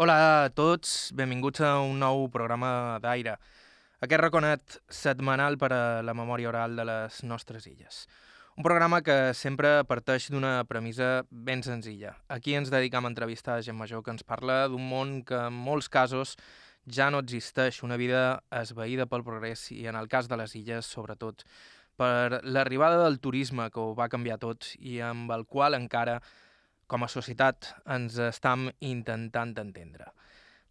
Hola a tots, benvinguts a un nou programa d'Aire, aquest raconet setmanal per a la memòria oral de les nostres illes. Un programa que sempre parteix d'una premissa ben senzilla. Aquí ens dedicam a entrevistar gent major que ens parla d'un món que en molts casos ja no existeix, una vida esveïda pel progrés i en el cas de les illes, sobretot, per l'arribada del turisme que ho va canviar tot i amb el qual encara com a societat ens estem intentant entendre.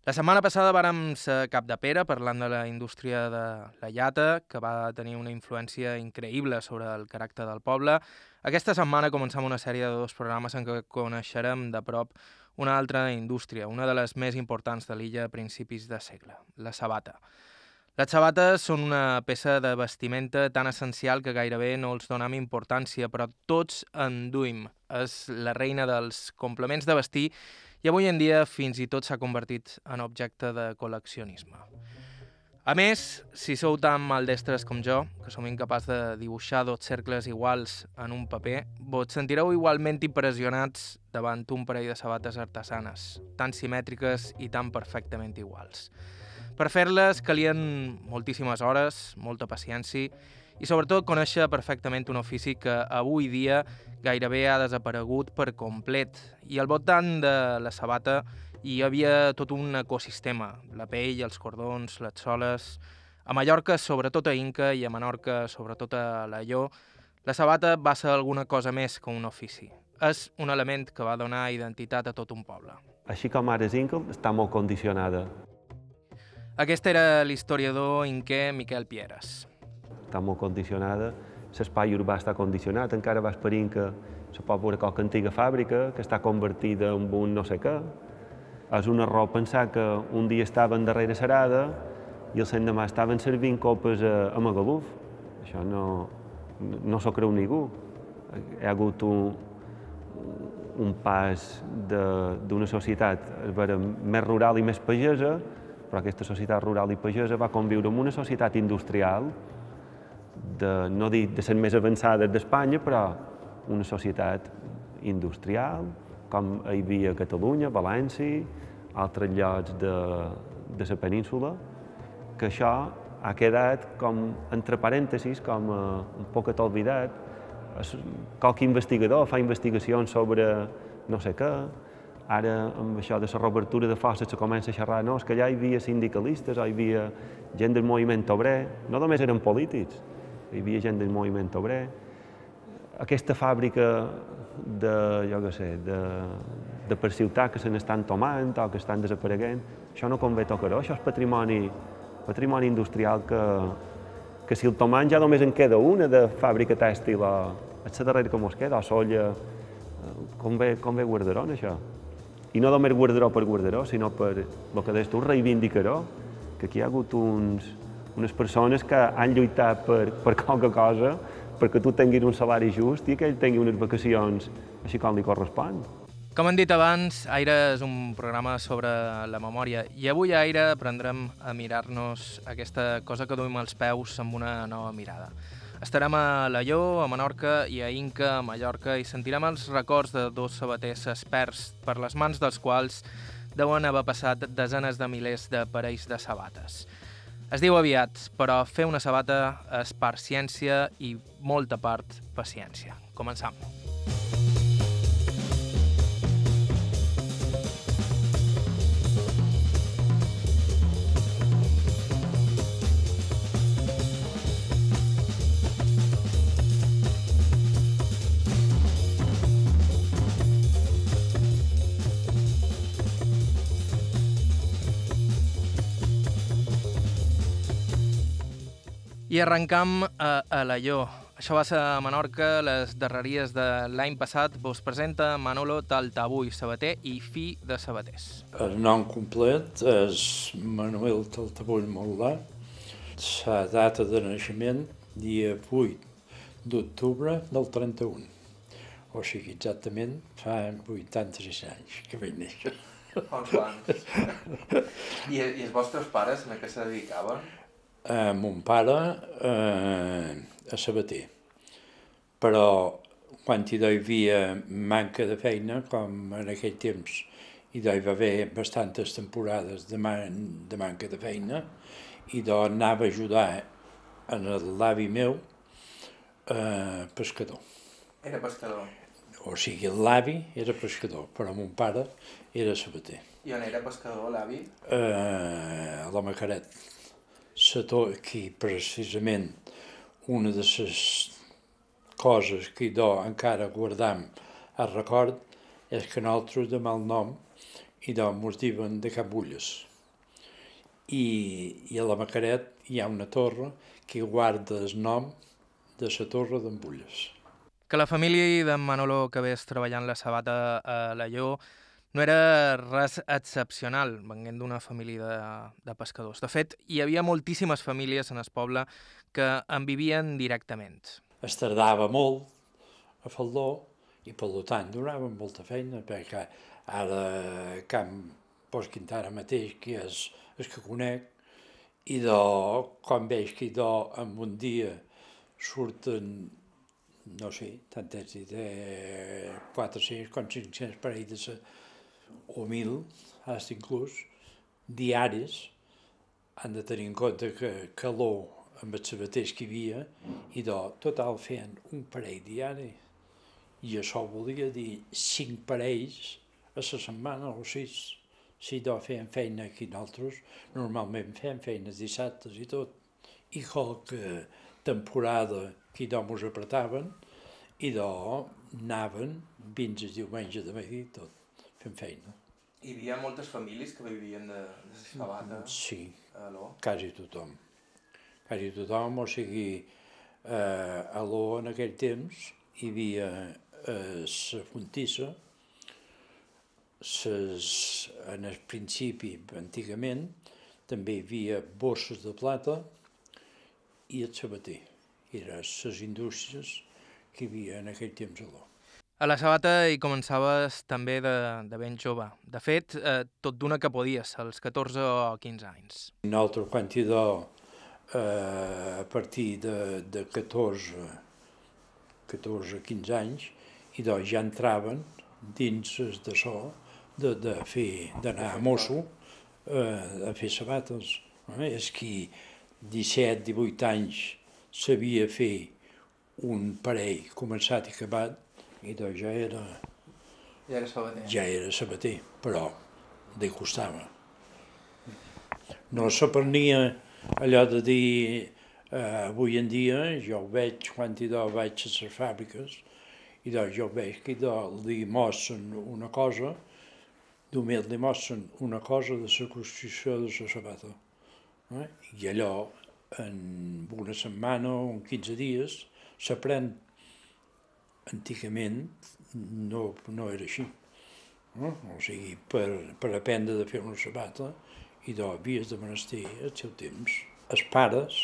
La setmana passada vàrem ser cap de pera parlant de la indústria de la llata, que va tenir una influència increïble sobre el caràcter del poble. Aquesta setmana començam una sèrie de dos programes en què coneixerem de prop una altra indústria, una de les més importants de l'illa a principis de segle, la sabata. Les sabates són una peça de vestimenta tan essencial que gairebé no els donam importància, però tots en duim. És la reina dels complements de vestir i avui en dia fins i tot s'ha convertit en objecte de col·leccionisme. A més, si sou tan maldestres com jo, que som incapaç de dibuixar dos cercles iguals en un paper, vos sentireu igualment impressionats davant un parell de sabates artesanes, tan simètriques i tan perfectament iguals. Per fer-les calien moltíssimes hores, molta paciència i sobretot conèixer perfectament un ofici que avui dia gairebé ha desaparegut per complet. I al voltant de la sabata hi havia tot un ecosistema, la pell, els cordons, les soles... A Mallorca, sobretot a Inca, i a Menorca, sobretot a l'Alló, la sabata va ser alguna cosa més que un ofici. És un element que va donar identitat a tot un poble. Així com ara és Inca, està molt condicionada aquest era l'historiador inquè Miquel Pieres. Està molt condicionada, l'espai urbà està condicionat, encara vas per que se pot veure qualque antiga fàbrica que està convertida en un no sé què. És un error pensar que un dia estaven darrere Serada i el demà estaven servint copes a, a Magaluf. Això no, no s'ho creu ningú. Hi ha hagut un, un pas d'una societat més rural i més pagesa però aquesta societat rural i pagesa va conviure amb una societat industrial, de, no dir de ser més avançada d'Espanya, però una societat industrial, com hi havia a Catalunya, València, altres llocs de, de la península, que això ha quedat com, entre parèntesis, com uh, un poc oblidat. Qualque investigador fa investigacions sobre no sé què, Ara, amb això de la reobertura de forces, se comença a xerrar, no, és que allà hi havia sindicalistes, hi havia gent del moviment obrer, no només eren polítics, hi havia gent del moviment obrer. Aquesta fàbrica de, jo què sé, de, de per ciutat que se n'estan tomant o que estan desapareguent, això no convé tocar-ho, això és patrimoni, patrimoni industrial que, que si el tomant ja només en queda una de fàbrica tèxtil o és la darrera que mos queda, o solla, com bé, com bé guardaró això? I no només guardaró per guardaró, sinó per el que deies tu, reivindicaró, que aquí hi ha hagut uns, unes persones que han lluitat per, per qualque cosa perquè tu tinguis un salari just i que ell tingui unes vacacions així com li correspon. Com hem dit abans, Aire és un programa sobre la memòria i avui a Aire aprendrem a mirar-nos aquesta cosa que duim als peus amb una nova mirada. Estarem a Laió, a Menorca i a Inca, a Mallorca, i sentirem els records de dos sabaters experts per les mans dels quals deuen haver passat desenes de milers de parells de sabates. Es diu aviat, però fer una sabata és part ciència i molta part paciència. Començam. I arrencam a Alaió. Això va ser a Menorca, les darreries de l'any passat. Vos presenta Manolo Taltabull, sabater i fi de sabaters. El nom complet és Manuel Taltabull Mollà. La data de naixement, dia 8 d'octubre del 31. O sigui, exactament fa 86 anys que vaig néixer. Uns quants. I, I els vostres pares a què se dedicaven? Eh, mon pare eh, a Sabater. Però quan hi havia manca de feina, com en aquell temps i hi va haver bastantes temporades de, man, de manca de feina, i d'on anava a ajudar en l'avi meu eh, pescador. Era pescador. O sigui, l'avi era pescador, però mon pare era sabater. I on era pescador, l'avi? Eh, a la Macaret. Sató, aquí, precisament, una de les coses que do encara guardam a record és que nosaltres de mal nom i do mos diuen de Capulles. I, I a la Macaret hi ha una torre que guarda el nom de la torre d'Embulles. Que la família d'en Manolo acabés treballant la sabata a la Lleó no era res excepcional, venint d'una família de, de pescadors. De fet, hi havia moltíssimes famílies en el poble que en vivien directament. Es tardava molt a Faldó i per tant donava molta feina perquè ara Camp Quintara mateix, que és el que conec, i de, com veig que de, en un dia surten no sé, tant és dit, eh, 400 com 500 parelles o 1.000, hasta inclús, diaris, han de tenir en compte que calor amb els sabaters que hi havia, i de total feien un parell diari. I això volia dir cinc parells a la setmana o sis. Si do feien feina aquí nosaltres, normalment fem feines dissabtes i tot. I qualque temporada que d'on mos apretaven i d'on anaven fins el diumenge de matí tot, fent feina. Hi havia moltes famílies que vivien de, de sabata? Sí, a l'O? quasi tothom. Quasi tothom, o sigui, eh, a l'O en aquell temps hi havia eh, la fontissa, ses, en el principi, antigament, també hi havia bosses de plata i el sabater eren les indústries que hi havia en aquell temps a l'O. A la sabata hi començaves també de, de ben jove. De fet, eh, tot d'una que podies, als 14 o 15 anys. Nosaltres, quan do, eh, a partir de, de 14, 14 15 anys, i do, ja entraven dins d'això, de, de fer, d'anar a mosso, eh, a fer sabates. Eh? És qui 17, 18 anys sabia fer un parell començat i acabat, i doncs ja era, Ja era sabater. ja era sabater, però li costava. No s'aprenia allò de dir, eh, avui en dia, jo ho veig quan hi do vaig a les fàbriques, i doncs jo veig que do li mostren una cosa, només li mostren una cosa de la construcció de la sabata. Eh? I allò en una setmana o en 15 dies s'aprèn. Antigament no, no era així. No? O sigui, per, per aprendre de fer una sabata i de vies de menester al seu temps, els pares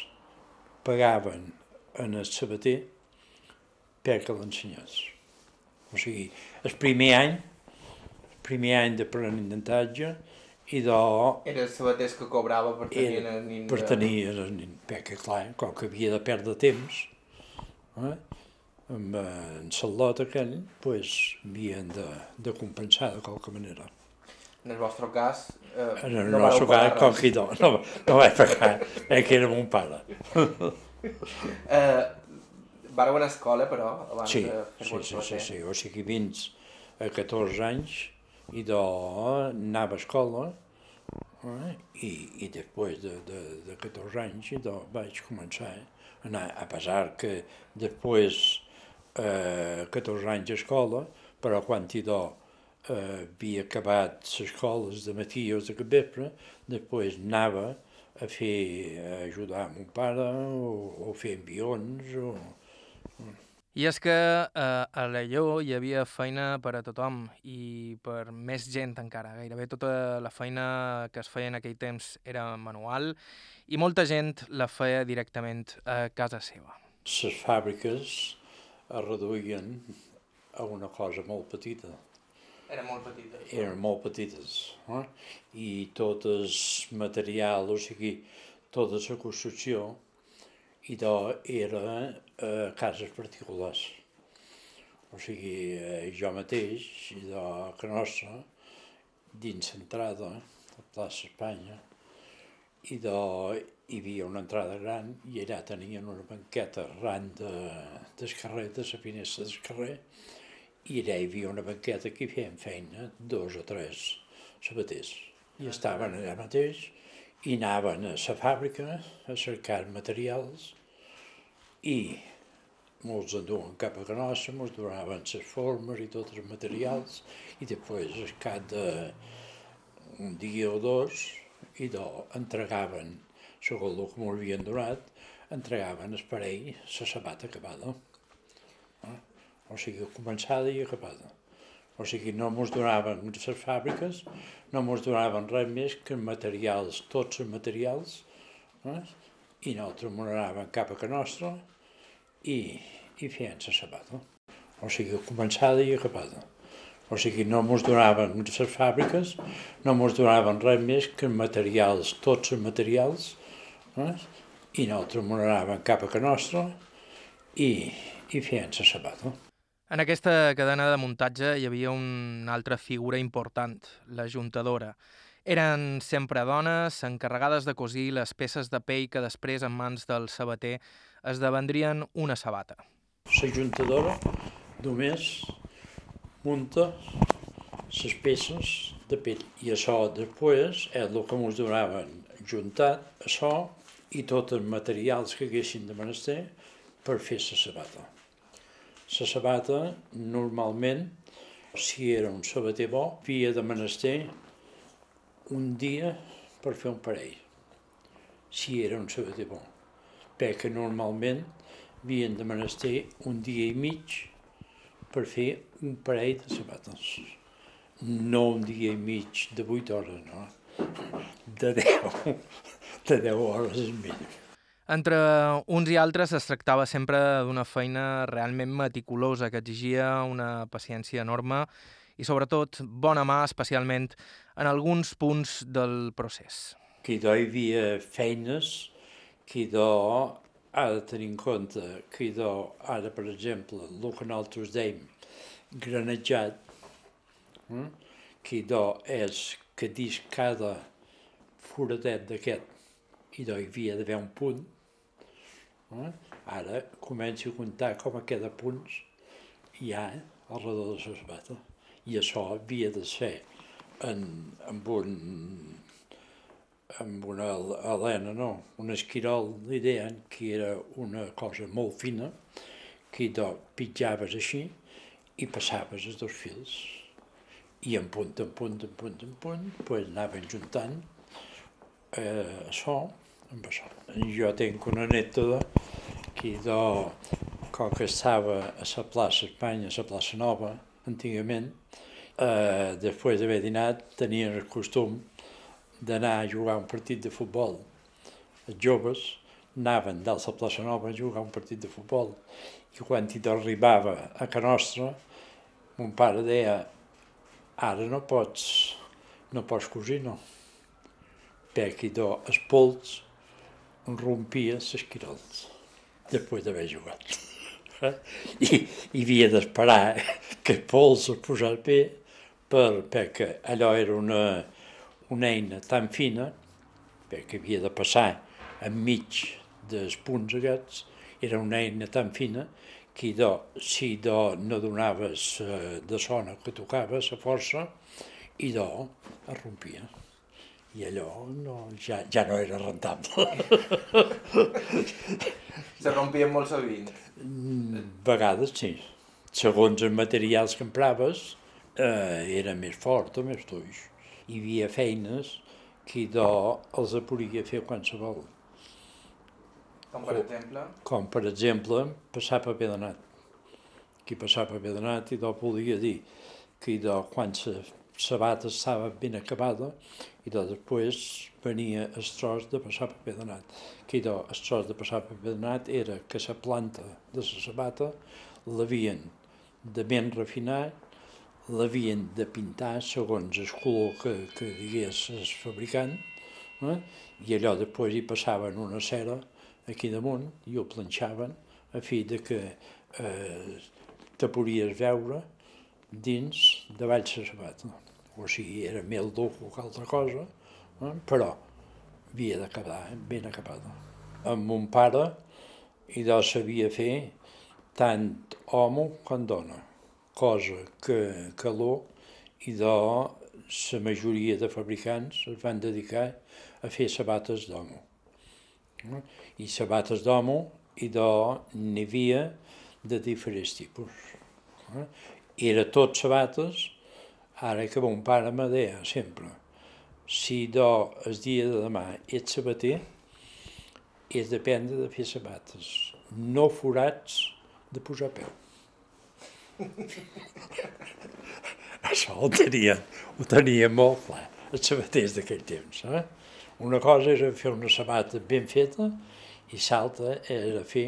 pagaven en el sabater perquè l'ensenyés. O sigui, el primer any, el primer any d'aprenentatge, i de... Era el sabaters que cobrava per tenir Era el nin per tenir el nin, perquè clar, com que havia de perdre temps, eh? Amb eh, en Salot aquell, pues, havien de, de compensar de qualque manera. En el vostre cas... Eh, En el no nostre cas, com que no, no, no vaig pagar, eh, que era mon pare. Eh, vareu anar a escola, però, abans Sí, de sí, fer-vos sí, sí, sabater? sí, o sigui, fins a 14 anys i de, anava a escola eh? i, i després de, de, de 14 anys i de, vaig començar a anar, a pesar que després eh, 14 anys a escola, però quan hi do eh, havia acabat les escoles de matí o de capvespre, després anava a fer, a ajudar mon pare o, o fer envions o, I és que eh, a la Lleó hi havia feina per a tothom i per més gent encara. Gairebé tota la feina que es feia en aquell temps era manual i molta gent la feia directament a casa seva. les fàbriques es reduïen a una cosa molt petita, Era molt petita. eren molt petites, eh? i tot el material, o sigui, tota la construcció, i de, era eh, cases particulars. O sigui, eh, jo mateix, i de que nostra, dins l'entrada, a plaça Espanya, i de, hi havia una entrada gran i allà tenien una banqueta arran de, del carrer, de la finestra del carrer, i allà hi havia una banqueta que feien feina, dos o tres sabaters. I estaven allà mateix i anaven a la fàbrica a cercar materials i molts enduen cap a Canossa, molts donaven les formes i tots els materials i després, al cap d'un dia o dos, i do, entregaven, segons el que m'ho havien donat, entregaven el parell la sabata acabada. O sigui, començada i acabada. O sigui, no mos donaven les fàbriques, no mos donaven res més que materials, tots els materials, eh? i nosaltres m'ho anaven cap a que nostra i, i feien la sabata. O sigui, començada i acabada. O sigui, no mos donaven les fàbriques, no mos donaven res més que materials, tots els materials? I nosaltres m'ho anaven cap a que nostra i, i feien la sabata. En aquesta cadena de muntatge hi havia una altra figura important, la juntadora. Eren sempre dones encarregades de cosir les peces de pell que després, en mans del sabater, esdevendrien una sabata. La juntadora només munta les peces de pell i això després és el que ens donaven juntat, això i tots els materials que haguessin de menester per fer la sabata. La sabata, normalment, si era un sabater bo, havia de menester un dia per fer un parell, si era un sabater bo, perquè normalment havien de menester un dia i mig per fer un parell de sabates. No un dia i mig de 8 hores, no? De 10, de 10 hores és mínim. Entre uns i altres es tractava sempre d'una feina realment meticulosa que exigia una paciència enorme i sobretot bona mà, especialment en alguns punts del procés. Que hi havia feines que idò ha de tenir en compte que idò ara, per exemple, el que nosaltres deim granejat, eh? que idò és que dins cada foradet d'aquest idò hi havia d'haver un punt, Eh? Ara començo a comptar com a queda punts hi ha al redor de sabata. I això havia de ser en, amb un amb una helena, no, un esquirol, li deien que era una cosa molt fina, que do pitjaves així i passaves els dos fils. I en punt, en punt, en punt, en punt, pues anaven juntant eh, això. Jo tinc una anècdota que do, com que estava a la plaça Espanya, a la plaça Nova, antigament, eh, després d'haver dinat, tenien el costum d'anar a jugar un partit de futbol. Els joves anaven dalt la plaça Nova a jugar un partit de futbol. I quan hi arribava a Can Nostra, mon pare deia ara no pots, no pots cosir, no, perquè do, els pols rompia les quirols després d'haver jugat. I, i havia d'esperar que el pols es posés bé per, perquè allò era una, una eina tan fina perquè havia de passar enmig dels punts aquests, era una eina tan fina que do, si do no donaves eh, de sona que tocaves a força, i do es rompia i allò no, ja, ja no era rentable. Se rompien molt sovint? Mm, vegades sí. Segons els materials que empraves, eh, era més fort o més tuix. Hi havia feines que do els podia fer qualsevol. Com per exemple? Com per exemple, passar paper donat. Qui passava paper donat i do volia dir que do, quan la sabata estava ben acabada i de després venia el tros de passar paper donat. Que idò, el tros de passar paper donat era que la planta de la sabata l'havien de ben refinar, l'havien de pintar segons el color que, que digués el fabricant, eh? i allò després hi passaven una cera aquí damunt i ho planxaven a fi de que eh, te podies veure dins de baix la sabata. O sigui, era més dur que altra cosa, eh? però havia de quedar ben acabada. Amb mon pare, i de sabia fer tant home com dona, cosa que calor i de la majoria de fabricants es van dedicar a fer sabates d'homo. I sabates d'homo i de n'hi havia de diferents tipus. Era tot sabates, ara que bon pare me deia sempre, si do el dia de demà ets sabater, és dependre de fer sabates, no forats de posar peu. Això ho tenia, ho tenia molt clar, els sabaters d'aquell temps. Eh? Una cosa era fer una sabata ben feta i l'altra era fer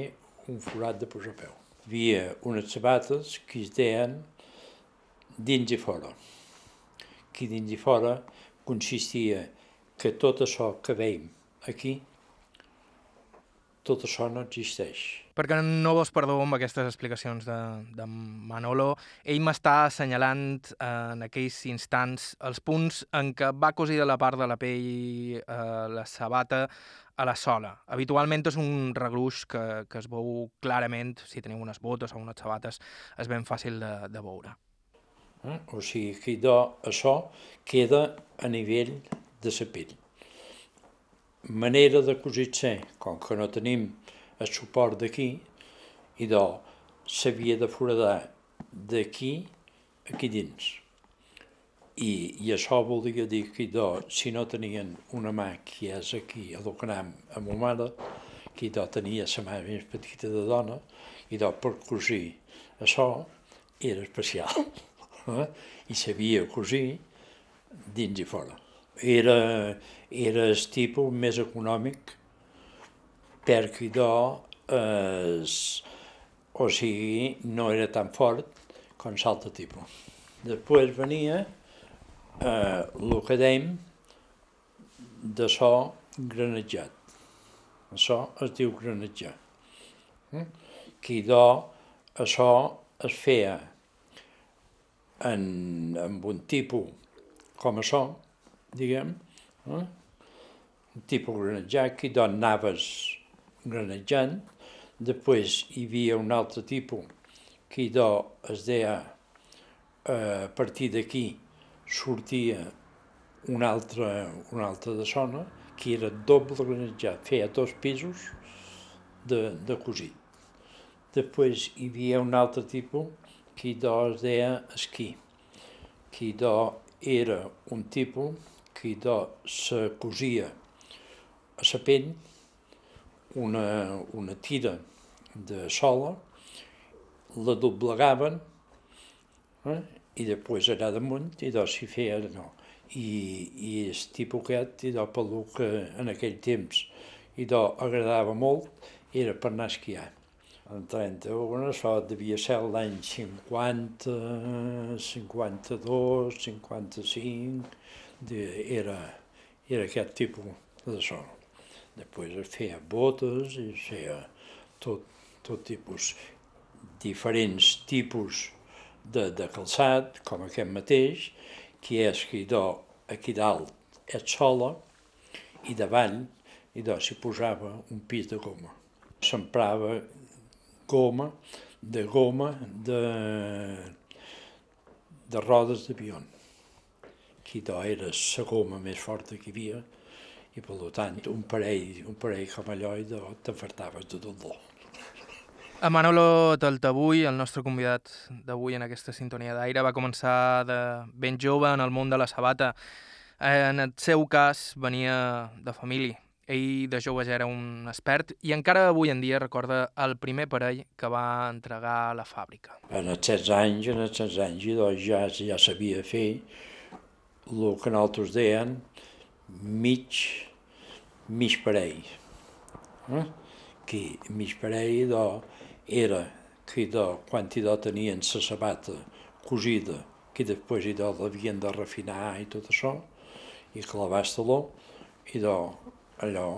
un forat de posar peu. Hi havia unes sabates que es deien dins i fora. Que dins i fora consistia que tot això que veiem aquí tot això no existeix. Perquè no vos perdó amb aquestes explicacions de, de Manolo. Ell m'està assenyalant eh, en aquells instants els punts en què va cosir de la part de la pell eh, la sabata a la sola. Habitualment és un regluix que, que es veu clarament, si teniu unes botes o unes sabates, és ben fàcil de, de veure. Eh? O sigui que això queda a nivell de la pell manera de cosir-se, com que no tenim el suport d'aquí, i de s'havia de foradar d'aquí aquí dins. I, I això volia dir que de, si no tenien una mà que és aquí, a l'Ocanam, amb ma mare, que de, tenia la mà més petita de dona, i de, per cosir això era especial. Eh? I sabia cosir dins i fora. Era, era el tipus més econòmic perquè do, eh, o sigui, no era tan fort com l'altre tipus. Després venia eh, el que dèiem de so granatjat. Això es diu granatjar. Eh? Que do, això es feia en, en un tipus com això, diguem, eh? un tipus granatjat que d'on anaves granatjant, després hi havia un altre tipus que d'o es deia eh, a partir d'aquí sortia un altre, un altre de zona que era doble granatjat, feia dos pisos de, de cosit. Després hi havia un altre tipus que d'o es deia esquí, que d'o era un tipus que se cosia a la pell una, una tira de sola, la doblegaven eh? i després allà damunt i doncs s'hi feia no. I, i el tipus aquest, i doncs pel que en aquell temps i doncs agradava molt, era per anar a esquiar. En 31 això devia ser l'any 50, 52, 55, de, era, era aquest tipus de so. Després es feia botes i es feia tot, tot tipus, diferents tipus de, de calçat, com aquest mateix, que és que do, aquí dalt és sola i davall i do s'hi posava un pis de goma. S'emprava goma, de goma de, de rodes d'avió que era la goma més forta que hi havia, i per tant un parell, un parell com allò i t'afartaves de tot l'or. A Manolo Taltabull, el nostre convidat d'avui en aquesta sintonia d'aire, va començar de ben jove en el món de la sabata. En el seu cas venia de família. Ell de jove ja era un expert i encara avui en dia recorda el primer parell que va entregar a la fàbrica. En els 16 anys, en els 16 anys, doncs ja, ja sabia fer el que nosaltres deien mig, mig parell. Eh? Que mig parell do, era que do, quan do tenien la sabata cosida, que després i do l'havien de refinar i tot això, i clavar-se-lo, do, allò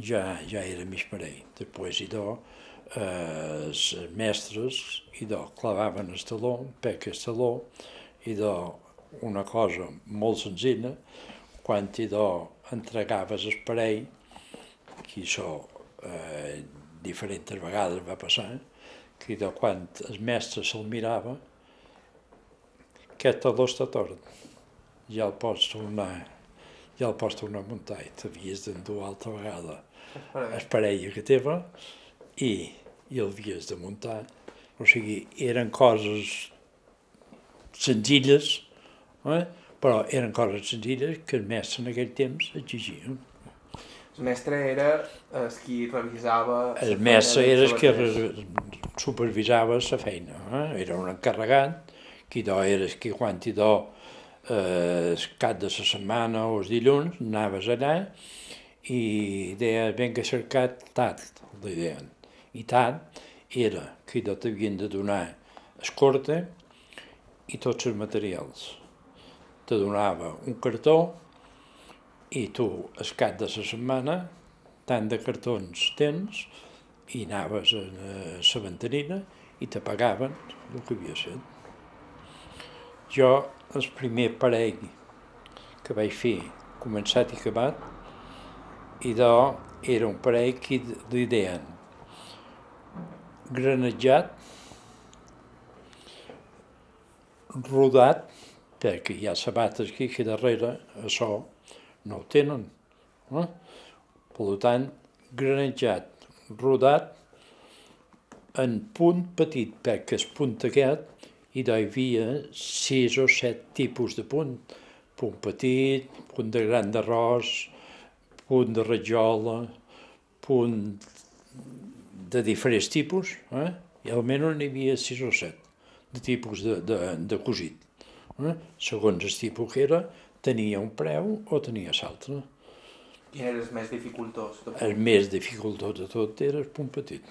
ja, ja era mig parell. Després i do, eh, els mestres i do, clavaven el taló, peca el taló, i do, una cosa molt senzilla, quan idò entregaves el parell, que això eh, diferents vegades va passar, que idò quan el mestre se'l mirava, aquest taló està tort, ja el pots tornar, ja el pots tornar a muntar i t'havies d'endur altra vegada el parell que teva i, i el havies de muntar. O sigui, eren coses senzilles, eh? però eren coses senzilles que el mestre en aquell temps exigia. El mestre era el qui revisava... El mestre era el que supervisava la feina. Eh? Era un encarregat, qui do era el que quan hi do eh, cap de la setmana o els dilluns anaves allà i deia ben que cercat tant, li deien. I tant era que t'havien de donar escorta i tots els materials. Te donava un cartó i tu, el cap de la setmana, tant de cartons tens i anaves a la ventanina i te pagaven el que havia fet. Jo, el primer parell que vaig fer, començat i acabat, i de era un parell que li deien granejat rodat, perquè hi ha sabates aquí, aquí darrere, això no ho tenen. Eh? Per tant, granejat, rodat, en punt petit, perquè el punt aquest hi havia sis o set tipus de punt. Punt petit, punt de gran d'arròs, punt de rajola, punt de diferents tipus, eh? i almenys n'hi havia sis o set de tipus de, de, de cosit. Eh? Segons el tipus que era, tenia un preu o tenia l'altre. Quin era el més dificultós? El més dificultós de tot era el punt petit.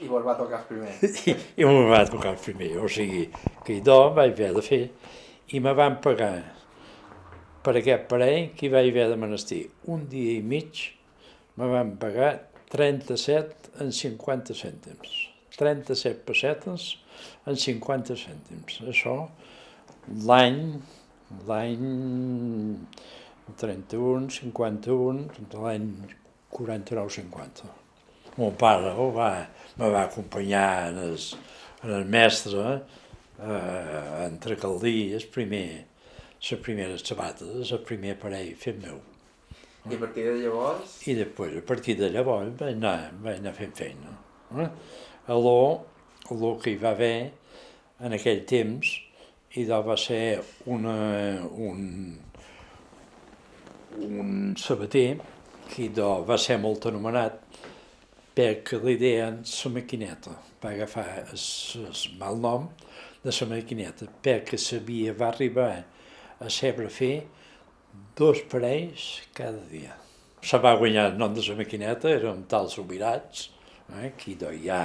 I vos va tocar el primer? I, i va tocar el primer, o sigui, que idò vaig haver de fer i me van pagar per aquest parell que hi vaig haver de menester un dia i mig, me van pagar 37 en 50 cèntims. 37 pessetes en 50 cèntims. Això l'any, l'any 31, 51, l'any 49-50. Mon pare oh, va, me va acompanyar en el, en el mestre eh, entre caldies, primer, les primeres sabates, el primer parell fet meu. I a partir de llavors? I després, a partir de llavors, vaig anar, vaig anar fent feina. Eh? Alò, el que hi va haver en aquell temps, i va ser una, un, un sabater que va ser molt anomenat perquè li deien la maquineta, va agafar el mal nom de la maquineta, perquè sabia, va arribar a saber fer dos parells cada dia. Se va guanyar el nom de la maquineta, eren tals sobirats, eh, que hi ha,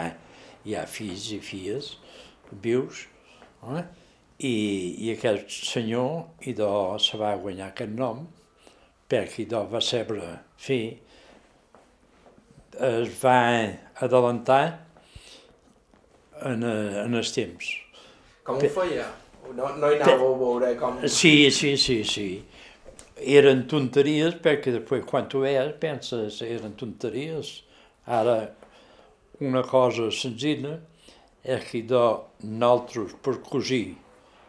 hi ha fills i filles vius, eh, i, i aquest senyor idò se va guanyar aquest nom perquè idò va saber fer, es va adelantar en, en els temps. Com ho feia? No, no hi anàveu a veure com... Sí, sí, sí, sí. Eren tonteries perquè després quan tu veies penses eren tonteries. Ara una cosa senzilla és que de nosaltres per cosir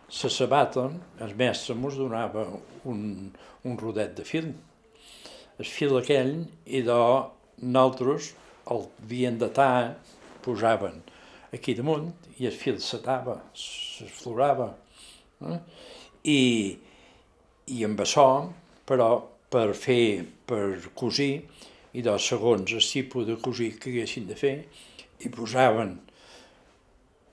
la sabata, el mestre ens donava un, un rodet de fil. El fil aquell, i de nosaltres el havien d'atar, posaven aquí damunt i el fil s'atava, s'esflorava. Eh? I, I amb això, però, per fer, per cosir, i dos segons el tipus de cosir que haguessin de fer, hi posaven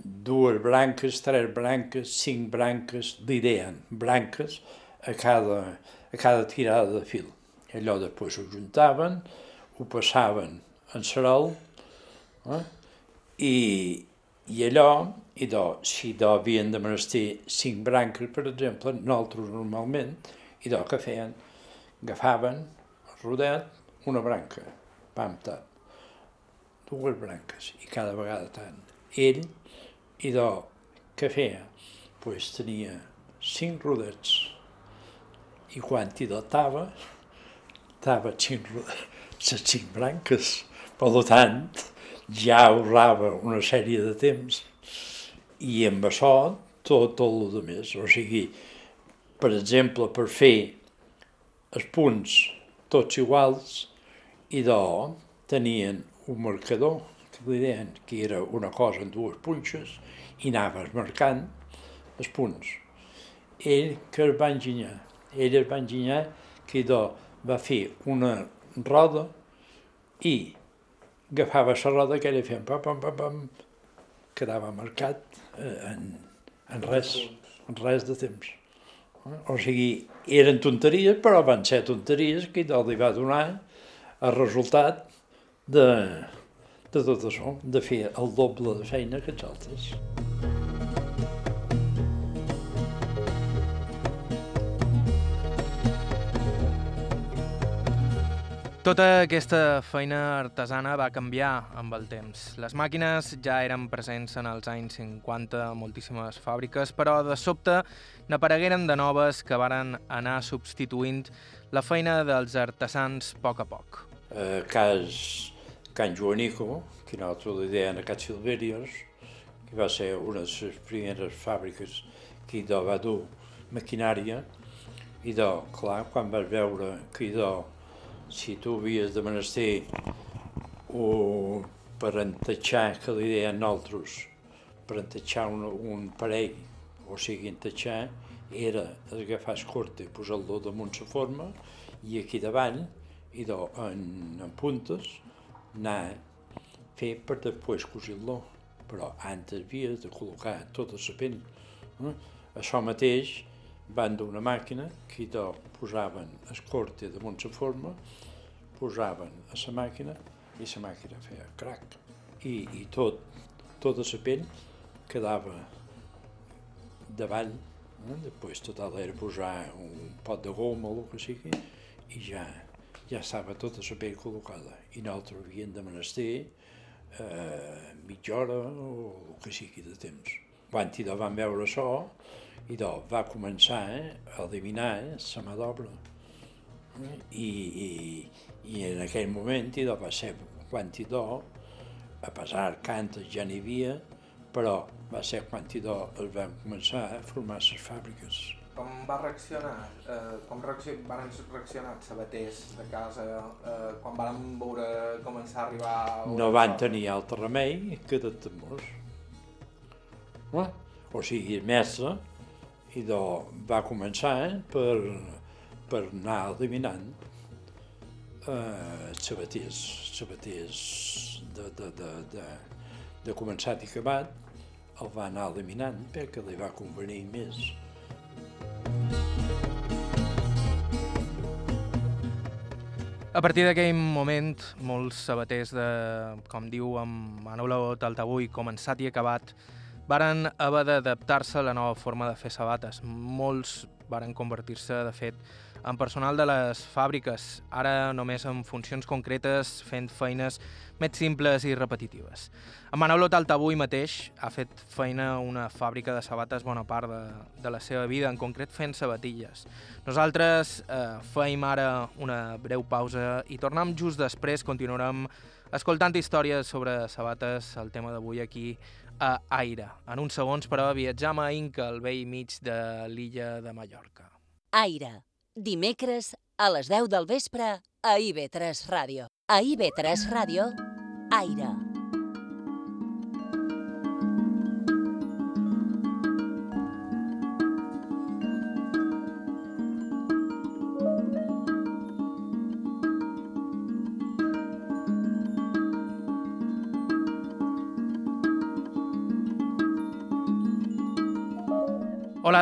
dues branques, tres branques, cinc branques, li deien branques a cada, a cada tirada de fil. Allò després ho juntaven, ho passaven en cerol, eh? i, i allò, i do, si do havien de menester cinc branques, per exemple, nosaltres normalment, i do que feien, agafaven el rodet, una branca, pam, tant, dues branques, i cada vegada tant. Ell, i do, què feia? pues tenia cinc rodets. I quan hi datava, estava cinc, les cinc branques. Per tant, ja ahorrava una sèrie de temps i amb això tot el de més. O sigui, per exemple, per fer els punts tots iguals i de tenien un marcador que li deien que era una cosa en dues punxes i anaves marcant els punts. Ell que es va enginyar, ell es va enginyar que de va fer una roda i agafava la roda que era fent pam, pam, pam, pam, quedava marcat eh, en, en res, en res de temps. O sigui, eren tonteries, però van ser tonteries que li va donar el resultat de, de tot això, de fer el doble de feina que els altres. Tota aquesta feina artesana va canviar amb el temps. Les màquines ja eren presents en els anys 50 a moltíssimes fàbriques, però de sobte n'aparegueren de noves que varen anar substituint la feina dels artesans a poc a poc. Eh, cas Can Joanico, que nosaltres li deien a Cat Silverios, que va ser una de les primeres fàbriques que va dur maquinària, i de, clar, quan vas veure que hi si tu havies de menester o per entatxar, que li deien nosaltres, per entatxar un, un parell, o sigui, entatxar, era agafar escorte, posar-lo damunt la forma, i aquí davant, i do, en, en puntes, anar fer per després cosir-lo. Però antes havies de col·locar tota la pell. Eh? Això mateix van d'una màquina que hi posaven escorte damunt la forma posaven a la màquina i la màquina feia crac. I, i tot, tota la pell quedava davall. Eh? Després total era posar un pot de goma o el que sigui i ja, ja estava tota la pell col·locada. I nosaltres havíem de menester eh, mitja hora o el que sigui de temps. Quan hi van veure això, i va començar eh, a eliminar eh, la mà d'obra i, i, i en aquell moment hi va ser quantidó, a pesar que antes ja n'hi havia, però va ser quantidó es van començar a formar les fàbriques. Com va reaccionar, eh, com reaccion, van reaccionar els sabaters de casa eh, quan van veure començar a arribar... A no van tenir altre remei que de temors. Eh? O sigui, el mestre i do, va començar eh, per per anar eliminant eh, sabaters, sabaters de, de, de, de, de començat i acabat, el va anar eliminant perquè li va convenir més. A partir d'aquell moment, molts sabaters de, com diu amb Manolo Taltabull, començat i acabat, varen haver d'adaptar-se a la nova forma de fer sabates. Molts varen convertir-se, de fet, en personal de les fàbriques, ara només en funcions concretes, fent feines més simples i repetitives. En Manolo Taltabull mateix ha fet feina una fàbrica de sabates bona part de, de la seva vida, en concret fent sabatilles. Nosaltres eh, feim ara una breu pausa i tornem just després, continuarem escoltant històries sobre sabates, el tema d'avui aquí a Aire. En uns segons, però, viatjam a Inca, al vell mig de l'illa de Mallorca. Aire Dimecres a les 10 del vespre a IB3 Ràdio. A IB3 Ràdio, Aire.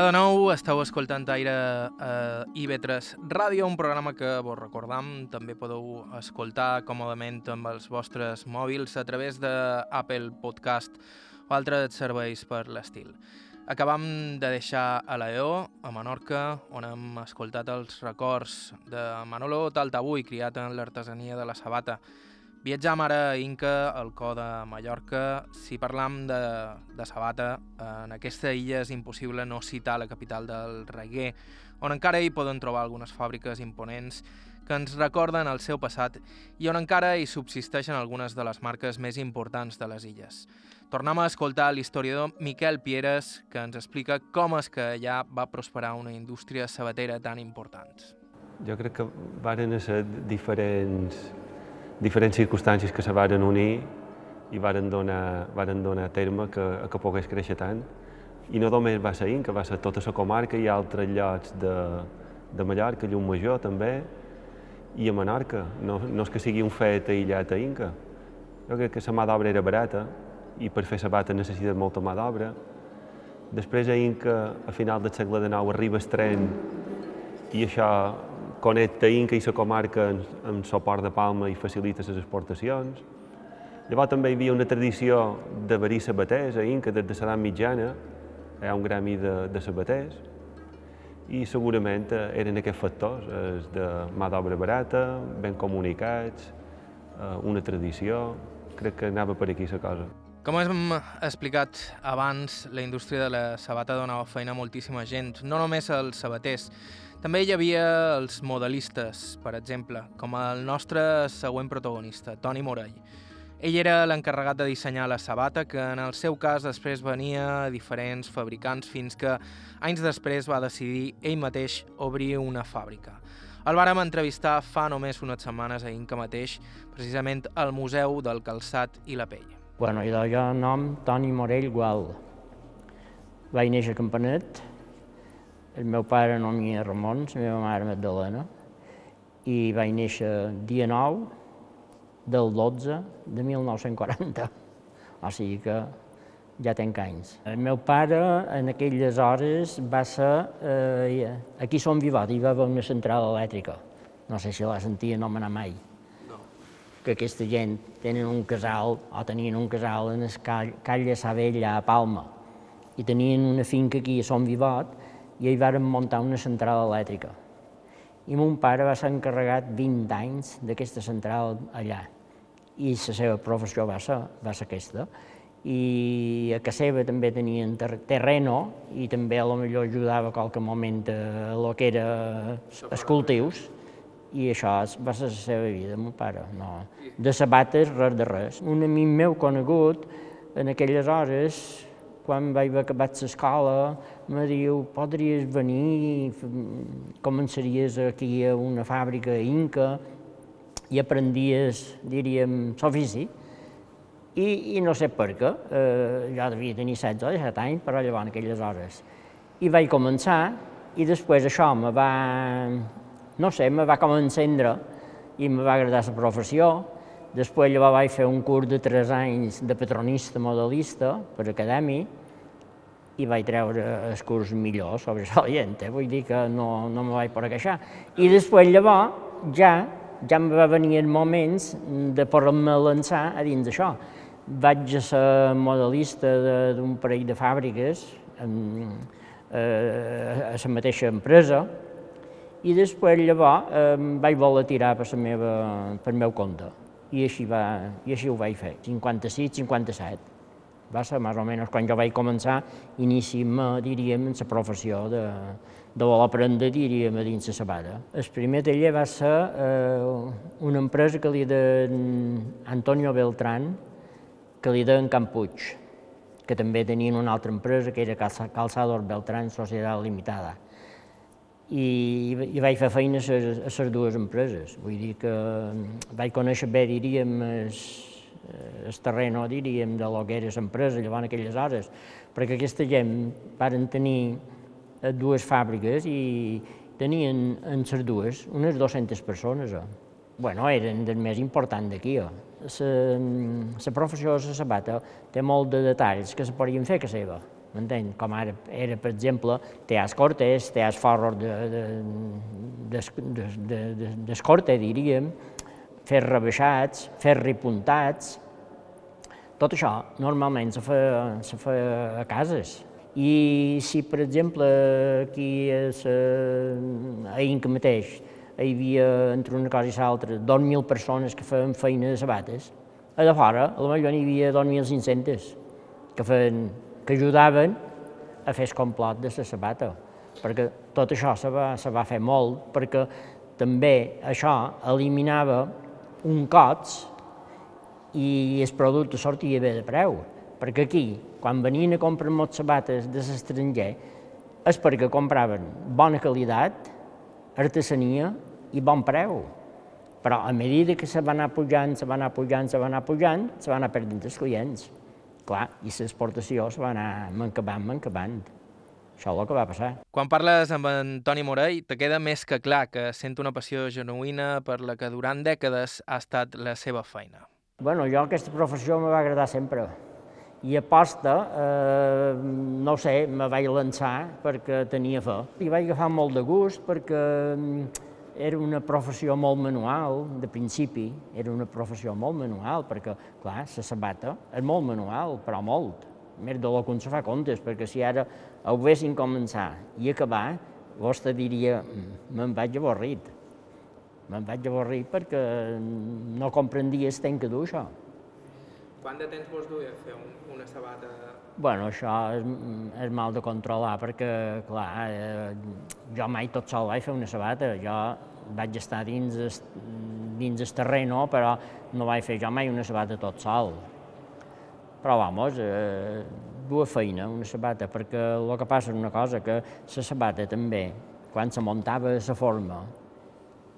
De nou, esteu escoltant Aire a IB3 Ràdio, un programa que vos recordam també podeu escoltar còmodament amb els vostres mòbils a través d'Apple Podcast o altres serveis per l'estil. Acabam de deixar a l'EO, a Menorca, on hem escoltat els records de Manolo Taltabull, criat en l'artesania de la sabata. Viatjam ara a Inca, al cor de Mallorca. Si parlam de, de Sabata, en aquesta illa és impossible no citar la capital del reguer, on encara hi poden trobar algunes fàbriques imponents que ens recorden el seu passat i on encara hi subsisteixen algunes de les marques més importants de les illes. Tornem a escoltar l'historiador Miquel Pieres, que ens explica com és que allà va prosperar una indústria sabatera tan important. Jo crec que varen ser diferents diferents circumstàncies que se varen unir i varen donar, varen donar terme que, que pogués créixer tant. I no només va ser Inca, va ser tota la comarca i altres llocs de, de Mallorca, Major també, i a Menorca. No, no és que sigui un fet aïllat a Inca. Jo crec que la mà d'obra era barata i per fer sabata necessites molta mà d'obra. Després a Inca, a final del segle XIX, arriba el tren i això connecta Inca i la comarca amb, amb suport de palma i facilita les exportacions. Llavors també hi havia una tradició de verí sabaters a Inca des de l'edat mitjana, hi ha un gremi de, de sabaters, i segurament eh, eren aquests factors, els de mà d'obra barata, ben comunicats, eh, una tradició, crec que anava per aquí la cosa. Com hem explicat abans, la indústria de la sabata donava feina a moltíssima gent, no només als sabaters, també hi havia els modelistes, per exemple, com el nostre següent protagonista, Toni Morell. Ell era l'encarregat de dissenyar la sabata, que en el seu cas després venia a diferents fabricants fins que anys després va decidir ell mateix obrir una fàbrica. El vàrem entrevistar fa només unes setmanes a Inca mateix, precisament al Museu del Calçat i la Pell. Bueno, jo nom Toni Morell Gual. Vaig néixer a Campanet, el meu pare no m'hi Ramon, la meva mare Magdalena, i vaig néixer dia 9 del 12 de 1940. O sigui que ja tenc anys. El meu pare en aquelles hores va ser... Eh, aquí som Vivat, hi va haver una central elèctrica. No sé si la sentia anomenar mai. No. Que aquesta gent tenen un casal, o tenien un casal en el Call, Call de Sabella, a Palma, i tenien una finca aquí a Som Vivat, i hi vàrem muntar una central elèctrica. I mon pare va ser encarregat 20 anys d'aquesta central allà. I la seva professió va ser, va ser aquesta. I a casa seva també tenien terreno i també a lo millor ajudava a qualque moment a lo que era els cultius. I això va ser la seva vida, mon pare. No. De sabates, res de res. Un amic meu conegut, en aquelles hores, quan vaig acabar l'escola, me diu, podries venir, començaries aquí a una fàbrica Inca i aprendies, diríem, l'ofici. I, I no sé per què, eh, jo devia tenir 16 o 17 anys, però llavors aquelles hores. I vaig començar, i després això me va, no sé, me va com encendre i me va agradar la professió. Després llavors vaig fer un curs de 3 anys de patronista modelista per acadèmic, i vaig treure el curs millor sobresalient, eh? vull dir que no, no me vaig poder queixar. I després llavors ja, ja em va venir el moments de poder-me lançar a dins d'això. Vaig ser modelista d'un parell de fàbriques en, eh, a la mateixa empresa i després llavors eh, vaig voler tirar per, la meva, per meu compte i així, va, i així ho vaig fer, 56, 57 va ser més o menys quan jo vaig començar, inici-me, diríem, en la professió de, de voler aprendre, diríem, a dins la sabata. El primer taller va ser eh, una empresa que li de Antonio Beltrán, que li deien Campuig, que també tenien una altra empresa, que era Calçador Beltrán Societat Limitada. I, i vaig fer feina a les dues empreses. Vull dir que vaig conèixer bé, diríem, el, el eh, terreno, diríem, de lo que era l'empresa llavors aquelles hores, perquè aquesta gent varen tenir eh, dues fàbriques i tenien en les dues unes 200 persones. Eh? Bueno, eren del més important d'aquí. Eh? La professió de la sabata té molt de detalls que se podien fer que seva, m'entén? Com ara era, per exemple, teats cortes, teats forros de, de, de, de, d'escorte, diríem, fer rebaixats, fer repuntats, tot això normalment se fa, se fa a cases. I si, per exemple, aquí a, a Inca mateix hi havia, entre una cosa i l'altra, 2.000 persones que feien feina de sabates. A de fora, a la millor n'hi havia 2.500 que, feien, que ajudaven a fer el complot de la sabata, perquè tot això se va, se va fer molt, perquè també això eliminava un cots i el producte sortia bé de preu, perquè aquí, quan venien a comprar molts sabates de l'estranger, és perquè compraven bona qualitat, artesania i bon preu. Però a mesura que se va anar pujant, se va anar pujant, se va anar pujant, se va anar perdent els clients. Clar, i l'exportació se va anar mancabant, mancabant. Això és el que va passar. Quan parles amb en Toni Morell, te queda més que clar que sent una passió genuïna per la que durant dècades ha estat la seva feina. Bueno, jo aquesta professió me va agradar sempre. I a posta, eh, no sé, me vaig lançar perquè tenia fe. I vaig agafar molt de gust perquè mm, era una professió molt manual, de principi, era una professió molt manual, perquè, clar, la sabata és molt manual, però molt. Més de lo que se fa comptes, perquè si ara ho vessin començar i acabar, vostè diria, mm, me'n vaig avorrit. Me'n vaig avorrit perquè no comprendia el temps que du això. Quant de temps vos duia fer un, una sabata? Bueno, això és, és mal de controlar perquè, clar, eh, jo mai tot sol vaig fer una sabata. Jo vaig estar dins el, dins el terreno, però no vaig fer jo mai una sabata tot sol. Però, vamos, eh, dua feina, una sabata, perquè el que passa és una cosa, que la sabata també, quan se muntava la forma,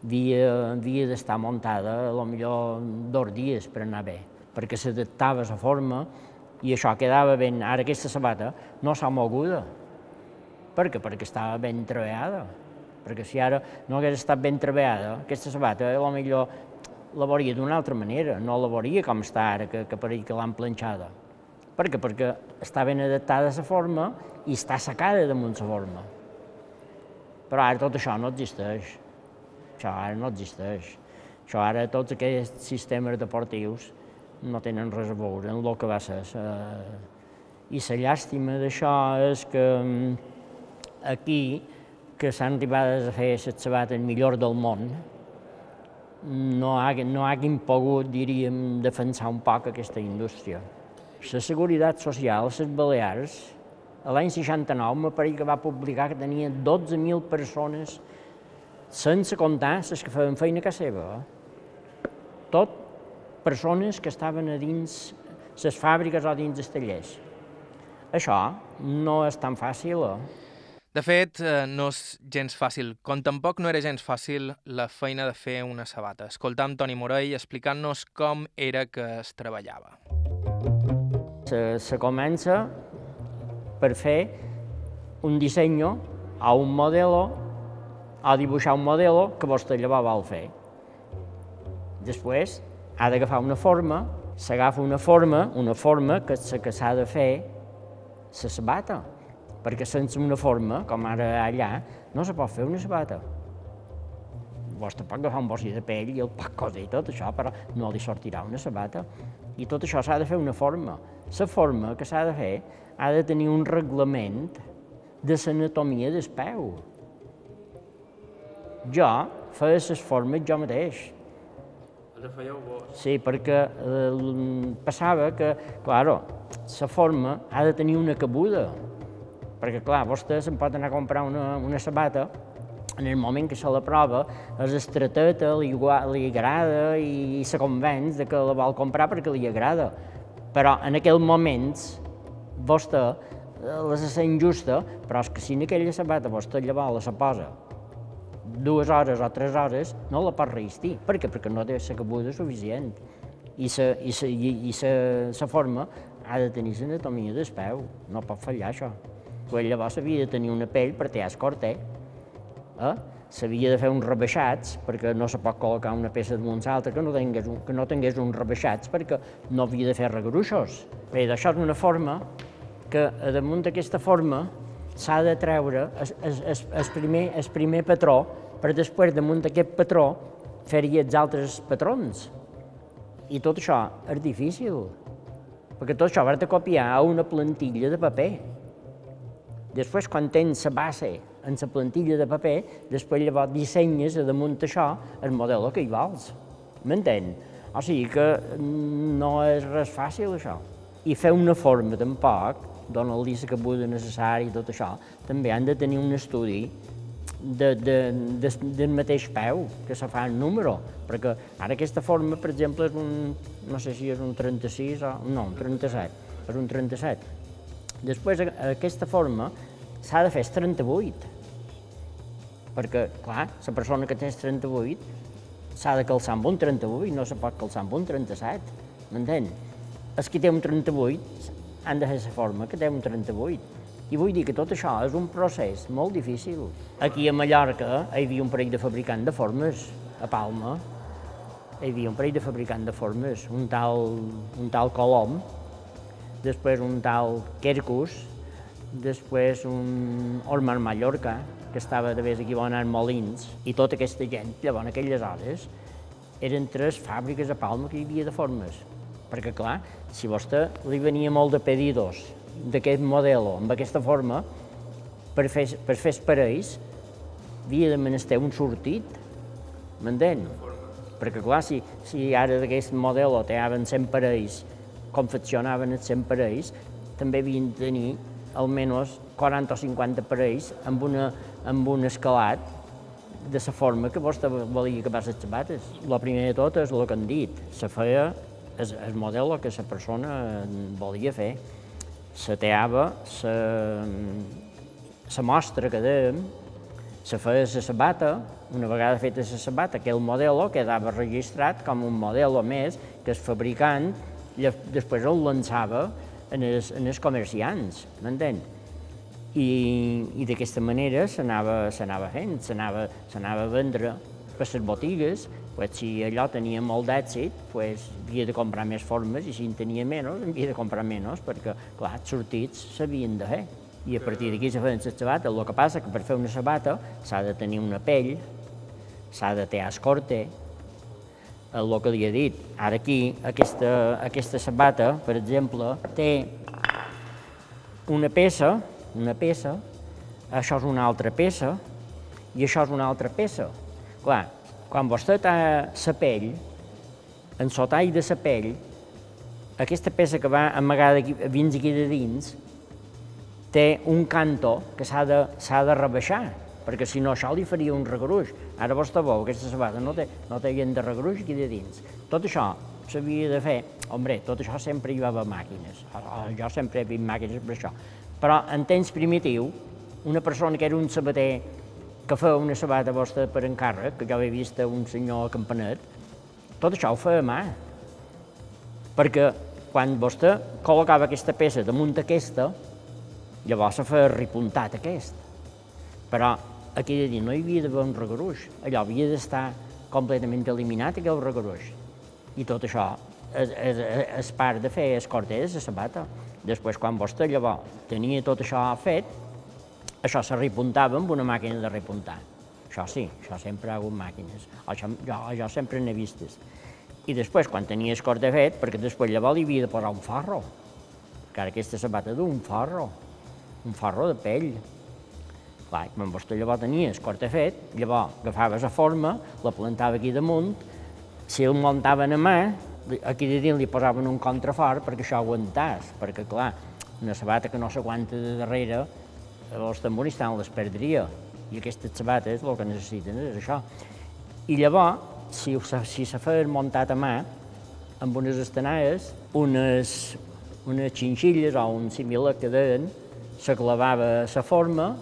havia, havia d'estar muntada a millor dos dies per anar bé, perquè s'adaptava a la forma i això quedava ben... Ara aquesta sabata no s'ha moguda. Per què? Perquè estava ben treballada. Perquè si ara no hagués estat ben treballada, aquesta sabata, lo millor la veuria d'una altra manera, no la veuria com està ara, que, que pareix que l'han planxada. Per què? Perquè està ben adaptada a la forma i està secada damunt la forma. Però ara tot això no existeix. Això ara no existeix. Això ara, tots aquests sistemes deportius no tenen res a veure amb el que va ser. I la llàstima d'això és que aquí, que s'han arribat a fer les sabates millor del món, no, hagin, no hagin pogut, diríem, defensar un poc aquesta indústria. La Seguretat Social, les Balears, l'any 69 m'apareix que va publicar que tenia 12.000 persones sense comptar les que feien feina casa seva. Tot persones que estaven a dins les fàbriques o dins els tallers. Això no és tan fàcil. Eh? De fet, eh, no és gens fàcil, com tampoc no era gens fàcil la feina de fer una sabata. Escoltam Toni Morell explicant-nos com era que es treballava. Se, se comença per fer un disseny a un modelo, a dibuixar un modelo que vostè llavors vol fer. Després ha d'agafar una forma, s'agafa una forma, una forma que, que s'ha de fer la sabata perquè sense una forma, com ara allà, no se pot fer una sabata. Vostè pot agafar un bossi de pell i el pot coser i tot això, però no li sortirà una sabata. I tot això s'ha de fer una forma. La forma que s'ha de fer ha de tenir un reglament de l'anatomia del peu. Jo feia les formes jo mateix. Les fèieu vos? Sí, perquè eh, passava que, claro, la forma ha de tenir una cabuda perquè, clar, vostè se'n pot anar a comprar una, una sabata en el moment que se la prova, és estreteta, li, li agrada i, i se convenç de que la vol comprar perquè li agrada. Però en aquell moment, vostè eh, la se sent justa, però és que si en aquella sabata vostè llavors la posa dues hores o tres hores, no la pot resistir. Per què? Perquè no té la cabuda suficient. I la i sa, i, i sa, sa forma ha de tenir l'anatomia del peu, no pot fallar això pues llavors s'havia de tenir una pell per tallar el corte, eh? s'havia de fer uns rebaixats, perquè no se pot col·locar una peça damunt l'altra que, no tingués un, que no tingués uns rebaixats, perquè no havia de fer regruixos. Bé, això és una forma que damunt d'aquesta forma s'ha de treure el, primer, el primer patró, per després damunt d'aquest patró fer-hi els altres patrons. I tot això és difícil, perquè tot això has de copiar a una plantilla de paper. Després, quan tens la base en la plantilla de paper, després llavors dissenyes a damunt d'això el model que hi vols. M'entén? O sigui que no és res fàcil, això. I fer una forma tampoc, donar-li la cabuda necessària i tot això, també han de tenir un estudi de, de, de, del mateix peu que se fa el número, perquè ara aquesta forma, per exemple, és un, no sé si és un 36 o... no, un 37, és un 37. Després, aquesta forma s'ha de fer 38, perquè, clar, la persona que té 38 s'ha de calçar amb un 38, no se pot calçar amb un 37, m'entén? Els que té un 38 han de fer la forma que té un 38, i vull dir que tot això és un procés molt difícil. Aquí a Mallorca hi havia un parell de fabricants de formes, a Palma. Hi havia un parell de fabricants de formes, un tal, un tal Colom, després un tal Quercus, després un Ormar Mallorca, que estava de vegades aquí a Molins, i tota aquesta gent, llavors en aquelles hores, eren tres fàbriques a Palma que hi havia de formes. Perquè, clar, si vostè li venia molt de pedidos d'aquest model, amb aquesta forma, per fer, per fer parells, havia de menester un sortit, m'entén? Perquè, clar, si, si ara d'aquest model teaven 100 parells, confeccionaven els 100 parells, també havien de tenir almenys 40 o 50 parells amb, una, amb un escalat de la forma que vostè volia que les sabates. El primer de tot és el que han dit, se feia el model que la persona volia fer se teava, se mostra que dèiem, se feia la sabata, una vegada feta la sabata, aquell model quedava registrat com un model més que el fabricant després el lançava en els, en els comerciants, m'entén? I, i d'aquesta manera s'anava fent, s'anava a vendre per les botigues, pues, si allò tenia molt d'èxit, pues, havia de comprar més formes i si en tenia menys, havia de comprar menys, perquè, clar, els sortits s'havien de fer. I a partir d'aquí se feien les sabates. El que passa que per fer una sabata s'ha de tenir una pell, s'ha de tenir escorte, el que li he dit. Ara aquí, aquesta, aquesta sabata, per exemple, té una peça, una peça, això és una altra peça, i això és una altra peça. Clar, quan vostè té la pell, en sotall de la pell, aquesta peça que va amagada aquí, dins aquí de dins, té un canto que s'ha de, de rebaixar, perquè si no això li faria un regruix. Ara vostè veu, aquesta sabata no té, no té gent de regruix aquí de dins. Tot això s'havia de fer, hombre, tot això sempre hi va haver màquines, jo sempre he vist màquines per això, però en temps primitiu, una persona que era un sabater que feia una sabata vostra per encàrrec, que jo he vist un senyor campanet, tot això ho feia a mà. Perquè quan vostè col·locava aquesta peça damunt d'aquesta, llavors se feia ripuntat aquest. Però aquí de dir no hi havia d'haver un regruix, allò havia d'estar completament eliminat aquell regruix. I tot això és, és, és part de fer es cortes de sabata. Després, quan vostè llavors tenia tot això fet, això se repuntava amb una màquina de repuntar. Això sí, això sempre ha hagut màquines. Això, jo, jo sempre n'he vistes. I després, quan tenies corda fet, perquè després llavors hi havia de posar un farro, que ara aquesta sabata d'un farro, un farro de pell. Clar, quan vostè llavors tenies corda fet, llavors agafaves la forma, la plantava aquí damunt, si el muntaven a mà, aquí de dins li posaven un contrafort perquè això aguantàs, perquè clar, una sabata que no s'aguanta de darrere els tamboristes les perdria, i aquestes sabates el que necessiten és això. I llavors, si, si feien muntat a mà, amb unes estanades, unes, unes xinxilles o un similar que deien, se clavava la forma,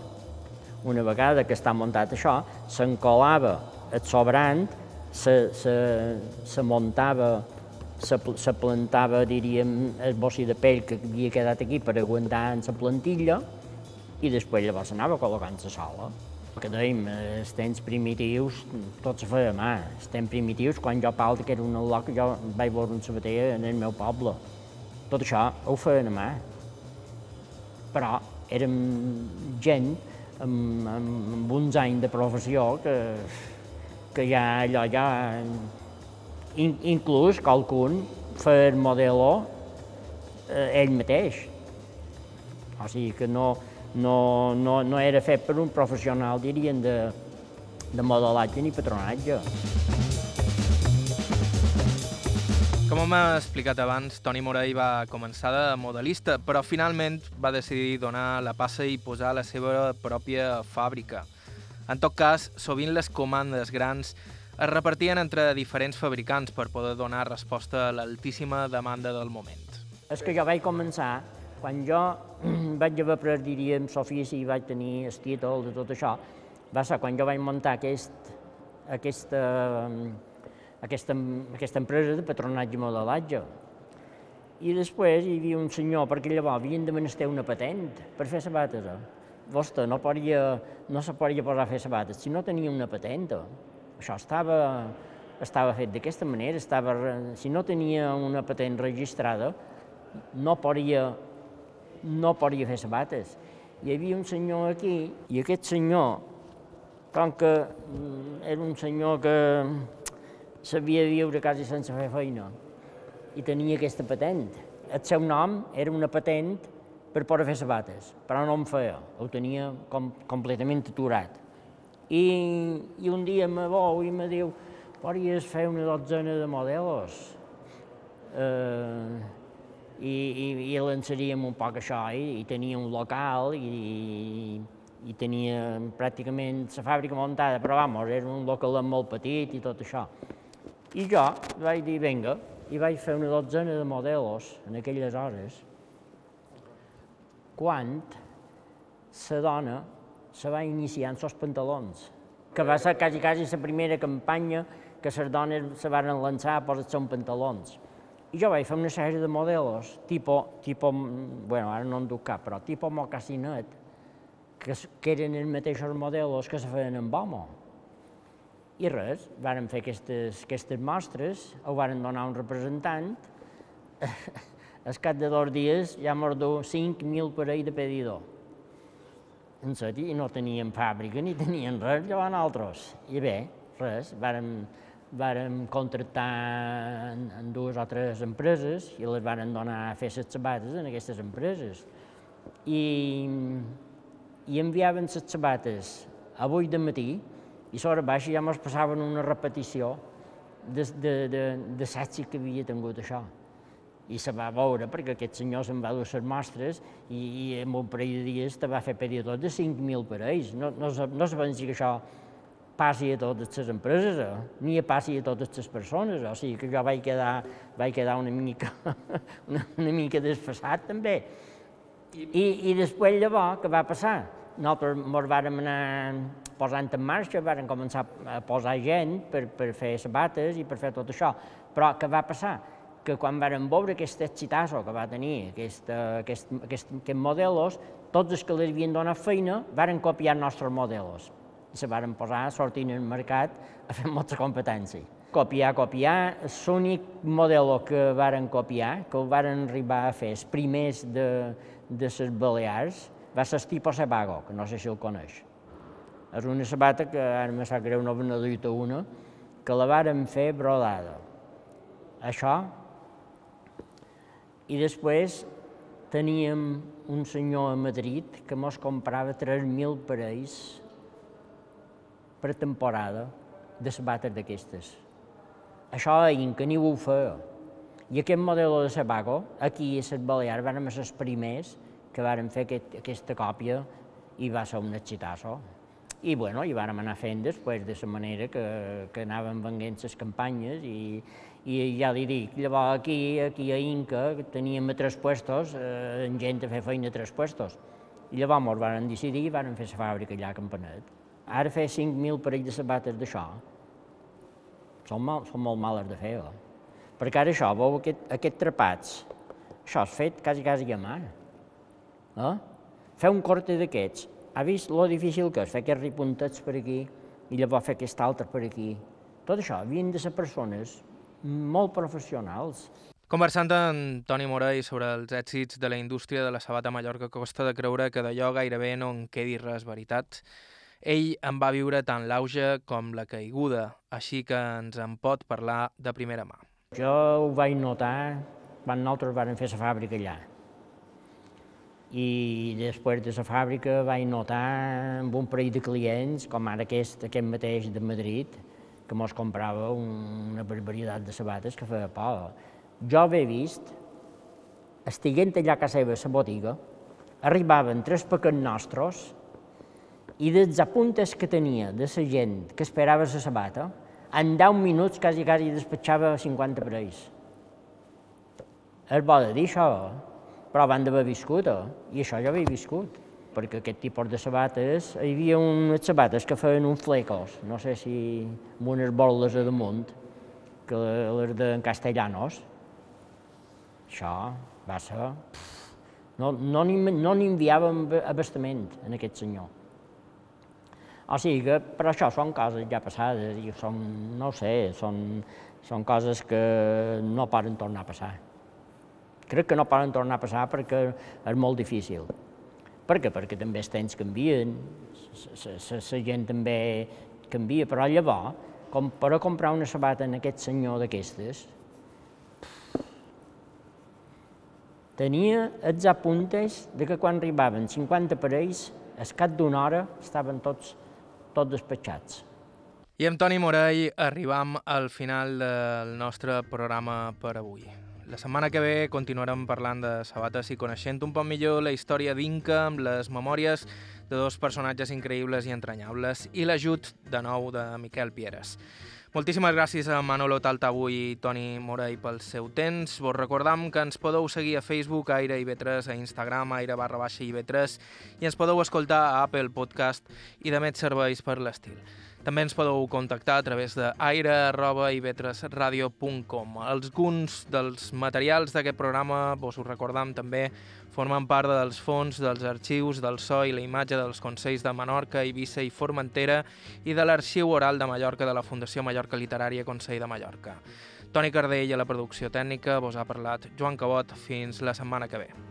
una vegada que està muntat això, s'encolava el sobrant, se, se, se muntava, se, se plantava, diríem, el bossi de pell que havia quedat aquí per aguantar en la plantilla, i després llavors anava col·locant la sola. Que dèiem, els temps primitius, tot se feia mà. Els temps primitius, quan jo palta, que era un loc, jo vaig veure un sabater en el meu poble. Tot això ho feien a mà. Però érem gent amb, amb, amb uns anys de professió que, que ja allò ja... In, inclús qualcun feia el modelo eh, ell mateix. O sigui que no, no, no, no era fet per un professional, dirien, de, de modelatge ni patronatge. Com hem explicat abans, Toni Morell va començar de modelista, però finalment va decidir donar la passa i posar la seva pròpia fàbrica. En tot cas, sovint les comandes grans es repartien entre diferents fabricants per poder donar resposta a l'altíssima demanda del moment. És que jo vaig començar, quan jo vaig haver après, diríem, l'ofici i vaig tenir el títol de tot això, va ser quan jo vaig muntar aquest, aquesta, aquesta, aquesta empresa de patronatge i modelatge. I després hi havia un senyor, perquè llavors havien de menester una patent per fer sabates. Eh? Vostè no, podia, no se podia posar a fer sabates si no tenia una patent. Això estava, estava fet d'aquesta manera, estava, si no tenia una patent registrada, no podia, no podia fer sabates. Hi havia un senyor aquí, i aquest senyor, com que mm, era un senyor que sabia viure quasi sense fer feina, i tenia aquesta patent. El seu nom era una patent per poder fer sabates, però no em feia, ho tenia com, completament aturat. I, I un dia me veu i me diu, podries fer una dotzena de modelos? Eh, i, i, i l'enseríem un poc això, i, i tenia un local i, i, tenia pràcticament la fàbrica muntada, però vamos, era un local molt petit i tot això. I jo vaig dir, vinga, i vaig fer una dotzena de modelos en aquelles hores, quan la dona se va iniciar en els pantalons, que va ser quasi, quasi la primera campanya que les dones se van lançar a posar-se en pantalons. I jo vaig fer una sèrie de modelos, tipo, tipo, bueno, ara no en duc cap, però tipo mocassinet, que, que eren els mateixos modelos que se feien amb homo. I res, varen fer aquestes, aquestes mostres, ho varen donar a un representant, al cap de dos dies ja mos du 5.000 parell de pedidor. En sèrio, i no teníem fàbrica ni teníem res, llavors altres. I bé, res, vàrem, vàrem contractar en, dues o tres empreses i les varen donar a fer les sabates en aquestes empreses. I, i enviaven les sabates a 8 de matí i sobre baix ja ens passaven una repetició de, de, de, de l'èxit que havia tingut això. I se va veure, perquè aquest senyor se'n va dur les mostres i, i en un parell de dies te va fer periodot de 5.000 parells. No, no, no se pensi que això passi a totes les empreses, eh? ni a passi a totes les persones, o sigui que jo vaig quedar, vaig quedar una mica, una, una mica desfassat també. I, I després llavors, què va passar? Nosaltres ens vàrem anar posant en marxa, vàrem començar a posar gent per, per fer sabates i per fer tot això. Però què va passar? Que quan vàrem veure aquest exitasso que va tenir aquest, aquest, aquest, aquest modelos, tots els que li havien donat feina varen copiar els nostres modelos se varen posar sortint al mercat a fer molta competència. Copiar, copiar, l'únic model que varen copiar, que ho varen arribar a fer els primers de, de les Balears, va ser el tipus Sebago, que no sé si el coneix. És una sabata que ara me sap greu no n'he dit una, que la varen fer brodada. Això, i després teníem un senyor a Madrid que mos comprava 3.000 parells per temporada de sabates d'aquestes. Això a Inca ni ho feia. I aquest model de Sabago, aquí a les Balears, van ser els primers que varen fer aquest, aquesta còpia i va ser un exitasso. I, bueno, i vàrem anar fent després de la manera que, que anàvem venguent les campanyes i, i ja li dic, llavors aquí, aquí a Inca teníem a tres puestos, eh, gent a fer feina a tres puestos. I llavors ens varen decidir i varen fer la fàbrica allà a Campanet. Ara fer 5.000 parells de sabates d'això són, mal, són molt males de fer, oh. perquè ara això, veu aquest, aquest trapats, això és fet quasi, quasi a mà. Eh? Fer un corte d'aquests, ha vist lo difícil que és fer aquests ripuntets per aquí i llavors fer aquest altre per aquí. Tot això havien de ser persones molt professionals. Conversant amb Toni Morell sobre els èxits de la indústria de la sabata a Mallorca, costa de creure que d'allò gairebé no en quedi res veritat. Ell en va viure tant l'auge com la caiguda, així que ens en pot parlar de primera mà. Jo ho vaig notar quan nosaltres vam fer la fàbrica allà. i després de la fàbrica vaig notar amb un parell de clients, com ara aquest, aquest mateix de Madrid, que mos comprava una barbaritat de sabates que feia por. Jo he vist, estiguent allà a casa seva, a la botiga, arribaven tres paquets nostres i dels apuntes que tenia de la gent que esperava la sabata, en 10 minuts quasi, quasi despatxava 50 parells. És bo de dir això, però van d'haver viscut, eh? i això ja havia viscut, perquè aquest tipus de sabates, hi havia unes sabates que feien uns flecos, no sé si amb unes boles a damunt, que les de castellanos. Això va ser... No, no n'hi enviàvem abastament en aquest senyor. O sigui que, però això són coses ja passades i són, no sé, són, són coses que no poden tornar a passar. Crec que no poden tornar a passar perquè és molt difícil. Per què? Perquè també els temps canvien, la gent també canvia, però llavors, com per a comprar una sabata en aquest senyor d'aquestes, tenia els apuntes de que quan arribaven 50 parells, al cap d'una hora estaven tots, tots despatxats. I amb Toni Morell arribam al final del nostre programa per avui. La setmana que ve continuarem parlant de sabates i coneixent un poc millor la història d'Inca amb les memòries de dos personatges increïbles i entranyables i l'ajut, de nou, de Miquel Pieres. Moltíssimes gràcies a Manolo Taltabu i Toni Morell pel seu temps. Vos recordam que ens podeu seguir a Facebook, Aire i 3 a Instagram, Aire barra baixa i 3 i ens podeu escoltar a Apple Podcast i de més serveis per l'estil. També ens podeu contactar a través de aire.ivetresradio.com. Alguns dels materials d'aquest programa, vos ho recordam també, formen part dels fons dels arxius del so i la imatge dels Consells de Menorca, Eivissa i Formentera i de l'Arxiu Oral de Mallorca de la Fundació Mallorca Literària Consell de Mallorca. Toni Cardell a la producció tècnica, vos ha parlat Joan Cabot. Fins la setmana que ve.